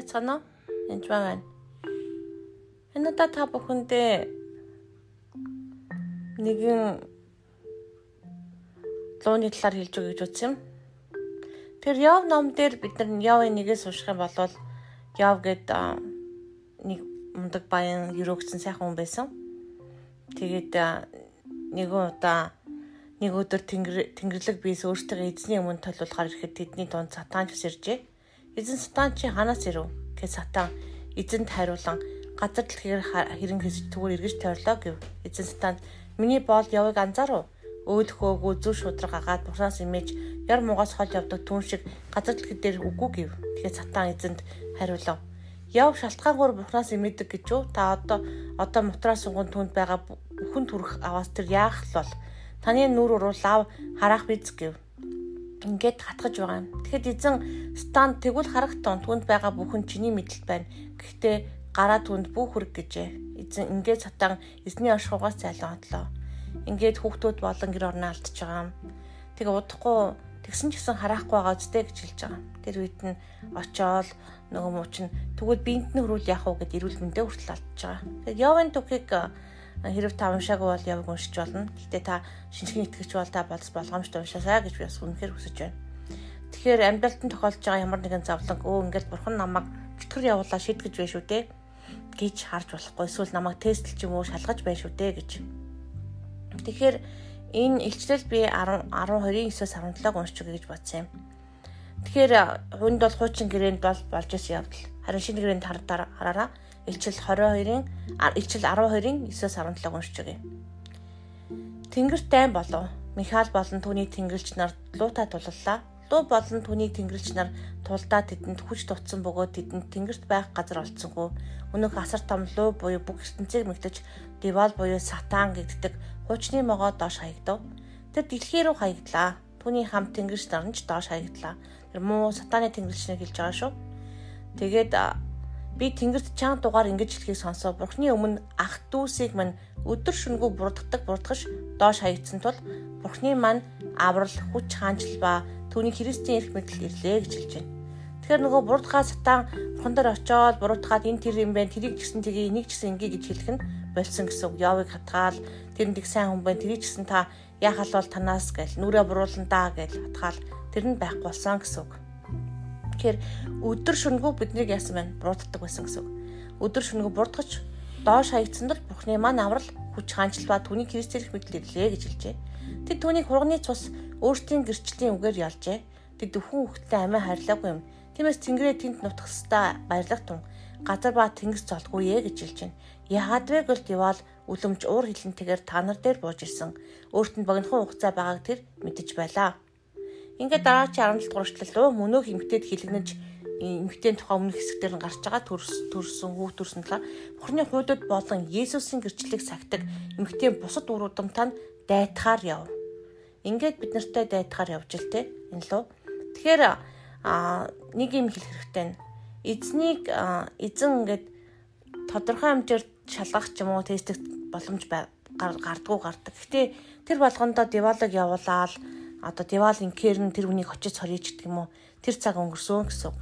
байцгаана уу? Энд байна. Энэ удаа та бүхэндээ нэгэн лууны талаар хэлж өгье гэж үзсэн. Тэр Яв ном дээр бид нар Явын нэгээс унших юм бол Яв гэд нэг мундаг баян өрөөгцэн сайхан хүн байсан. Тэгээд нэгэн удаа нэг өдөр тэнгэрлэг биес өөртөө эзний өмнө толуулахаар ирэхэд тэдний дунд сатан ч иржээ. Эзэн сатан чи ханаас ирв? гэж сатан эзэнт хариулан газар дэлхийгээр хэрэн хэсэж түгээр эргэж тойрлоо гэв. Эзэн сатан миний боол явыг анзаарав. Өөдөхөөгүй зүр шудраг агаад бусаас имэж яр муугаас хол явдаг түн шиг газар дэлхий дээр үгүй гэв. Тэгэхээр сатан эзэнт хариулав. Яв шалтгаангүйгээр бухнаас имэдэг гэж юу? Та одоо одоо мутраас сунгон түнд байгаа бүхэн түрх аваас тэр яах л бол таны нүур уруул ав харах биз гэв ингээд хатгаж байгаа юм. Тэгэхэд эзэн стан тэгвэл харагтун түнд байгаа бүхэн чиний мэдлэлт байна. Гэхдээ гараа түнд бүх хүрэг гэжээ. Эзэн ингээд сатан эзний оршихугаас зайлгаатлаа. Ингээд хүүхдүүд болон гэр орноо алдчихж байгаа юм. Тэгээ удахгүй тэгсэн ч гэсэн харахгүй байгаа үстэй гэж хэлж байгаа. Тэр үед нь очоод нөгөө мууч нь тэгвэл биенд нь хөрүүл яах вэ гэд эрүүл мэндэ хүртэл алдчихж байгаа. Тэгээд Явын түүхийг Хэрэг та уншаагүй бол яваг уншиж болно. Гэхдээ та шинжлэх итгэгч бол та бодс болгоомжтой уншаасаа гэж би бас үнэхээр хүсэж байна. Тэгэхээр амьдралтанд тохиолдож байгаа ямар нэгэн завланг өө ингээд бурхан намайг чөтгөр явуулаа шийдгэж байна шүү дээ гэж харж болохгүй. Эсвэл намайг тестлж юм уу шалгаж байна шүү дээ гэж. Тэгэхээр энэ илчлэл би 10 12-9-өөс 17-г уншиж өгье гэж бодсон юм. Тэгэхээр хүнд бол хуучин гэрээнд бол болж исэн явдал. Харин шинэ гэрээнд хараараа Илчил 22-ын илчил 12-ын 9-өөс 17 уншиж өгье. Тэнгэрт дайн болов. Михаил болон түүний тэнгэрлэгч нар луута туллаа. Луу болон түүний тэнгэрлэгч нар тулдаа тэдэнд хүч тутсан бөгөөд тэдэнд тэнгэрт байх газар олцсонгүй. Өнөөх асар том луу буюу бүх ертөнцийг мэгтэж Девал буюу Сатан гэгддэг хуучны могоо доош хаягдав. Тэр дэлхий рүү хаягдлаа. Түүний хамт тэнгэрч нар нь ч доош хаягдлаа. Тэр муу сатаны тэнгэрлэгчнийг хэлж байгаа шүү. Тэгээд Би тэнгэрт чаан дугаар ингэж хэлхийг сонсоо. Бурхны өмнө ах дүүсийг мань өдөр шөнөгүй бурддаг бурдгаш доош хаягдсан тул Бурхны мань аврал хүч хаанчл ба түүний Христийн эрх мэдэл ирлээ гэж хэлж байна. Тэгэхээр нөгөө бурдгаа сатан бурхан дээр очиод буруутгаад энэ тэр юм байна. Тэрийг гисэн тгий, энийг гисэн ингээ гэж хэлэх нь болсон гэсэн үг. Явыг хатгаал тэрэнд их сайн хүн байна. Тэрийг гисэн та яхал бол танаас гэл нүрээ буруулна да гэж хатгаал тэр нь байхгүй болсон гэсэн үг. Тэгэхээр өдөр шөнөгөө биднийг яасан байна? Бурууддаг байсан гэсэн үг. Өдөр шөнөгөө бурдгаж доош хаягдсан тул Бурхны маань аврал хүч хаанчл ба түүний Христэрх мэдлэг ирлээ гэж хэлжээ. Тэд түүнийг хурганы цус өөртөө гэрчлийн үгээр ялжээ. Тэд өвхөн хөлтөй амиа харьлаагүй юм. Тиймээс Тэнгэрээ тэнд нутгастай баярлах тун газар ба тэнгис золгүй ээ гэж хэлж байна. Яагаад вэ гэвэл Дивал үлэмж уур хилэнтэйгээр та нар дээр бууж ирсэн. Өөрт нь богинохон хугацаа байгааг тэр мэдэж байлаа. Ингээд дараагийн 17 дугаар эшлэл рүү мөнөөх эмгтээд хилэгнэж эмгтээний тухай өмнөх хэсгээр нь гарч байгаа төрс төрсөн хүүхд төрсөн талаар Бурхны хуудад болон Есүсийн гэрчлэлийг сахидаг эмгтээ бусад үр удамтай нь дайтахаар яв. Ингээд бид нартай дайтахаар явж л те энэ лөө. Тэгэхээр нэг юм хэлэх хэрэгтэй нь эзнийг эзэн ингээд тодорхой хэмжээр шалгах ч юм уу тестэх боломж гардгуу гардаг. Гэтэ тэр болгондоо девалог явуулаад одоо Девал инкерн тэр үнийг очиж сорьж гэдэг юм уу тэр цаг өнгөрсөн гэсэн.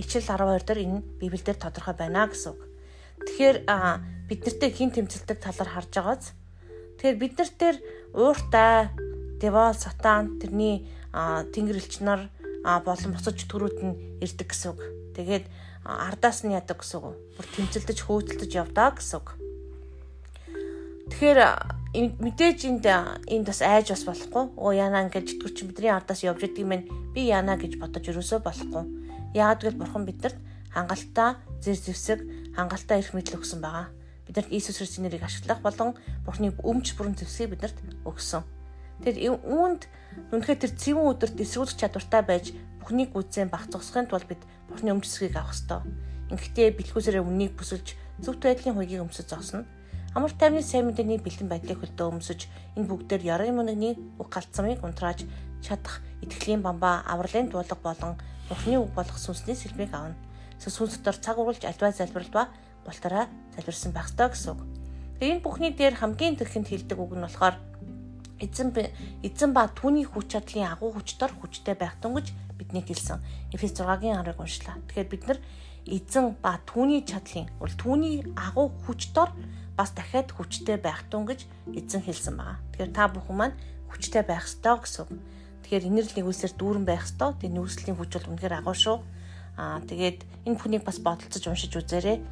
Ичлэл 12 дээр энэ Библиэлд тодорхой байна гэсэн. Тэгэхээр бид нартэй хин тэмцэлдэг талаар харж байгааз. Тэгэхээр бид нар тэр ууртай Девал сатан тэрний тэнгэрлэгч нар болон босож төрүүд нь ирдэг гэсэн. Тэгээд ардаас нь ядаг гэсэн. Бүр тэмцэлдэж хөөцөлдөж явдаа гэсэн. Тэгэхээр мэдээж энд энд бас айж бас болохгүй. Оо яана ингэж итгүүр чи бидний ардаас явж идэг юм би яана гэж бодож өрөөсөө болохгүй. Яагаад гэвэл бурхан бидэнд хангалттай зэр зэвсэг, хангалттай эрх мэдэл өгсөн байгаа. Бидэрт Иесус Христосийн нэрийг ашиглах болон бурханы өмч бүрэн зэвсгийг бидэнд өгсөн. Тэгэхээр үүнд үнэхээр тэр цэвэн өдөрт эсрүүлэх чадвартай байж бүхнийг үзэн бах зогсохын тулд бид бурханы өмч зэвсгийг авах ёстой. Ингэхдээ бэлгүүсээрээ үннийг бүсэлж зөвхт байдлын хуйгийг өмсөж зогсно Амар тайвны сайн мэдээний бэлэн байдлыг хөлдөө өмсөж энэ бүгдээр ярын мөнөний үг галцмыг унтрааж чадах итгэлийн бамбаа авралын дуулга болон Бурхны үг болох сүнсний сэлмийг авна. Сүнс дотор цаг уурж альва залбирал ба гултараа залбирсан байх ёстой гэсэн үг. Тэгээ энэ бүхний дээр хамгийн төрхөнд хилдэг үг нь болохоор эзэн эзэн ба түүний хүч чадлын агуу хүчтөр хүчтэй байх тунгаж бидний хэлсэн. Эфес 6-гийн 10-ыг уншлаа. Тэгэхээр бид нар эзэн ба түүний чадлын бол түүний агуу хүчээр бас дахиад хүчтэй байх тун гэж эзэн хэлсэн байгаа. Тэгэхээр та бүхэн маань хүчтэй байх ёстой гэсэн. Тэгэхээр инэрл нэгүсээр дүүрэн байх ёстой. Тэгээ нүслийн хүч бол үнэхээр агуу шүү. Аа тэгээд энэ бүхнийг бас бодолцож уншиж үзээрэй.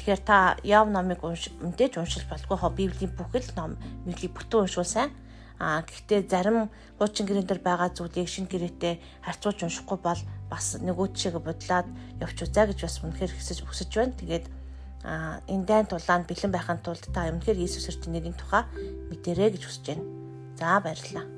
Тэгэхээр та яв номыг унш мэдээж уншил болгүй хоо библийн бүхэл ном мэдлийг бүтэн уншвал сайн. Аа гэхдээ зарим хуучин гэрэн дээр байгаа зүйлийг шинэ гэрээтэй харьцуулж уншихгүй бол бас нөгөөд шиг бодлоод явж үзаа гэж бас үнэхээр хэсэж өсөж байна. Тэгээд аа энэ дайн тулаанд бэлэн байхын тулд та өмнөхөр Иесус Христосийн нэрийн тухай мэдэрэй гэж хүсэж байна. За баярлалаа.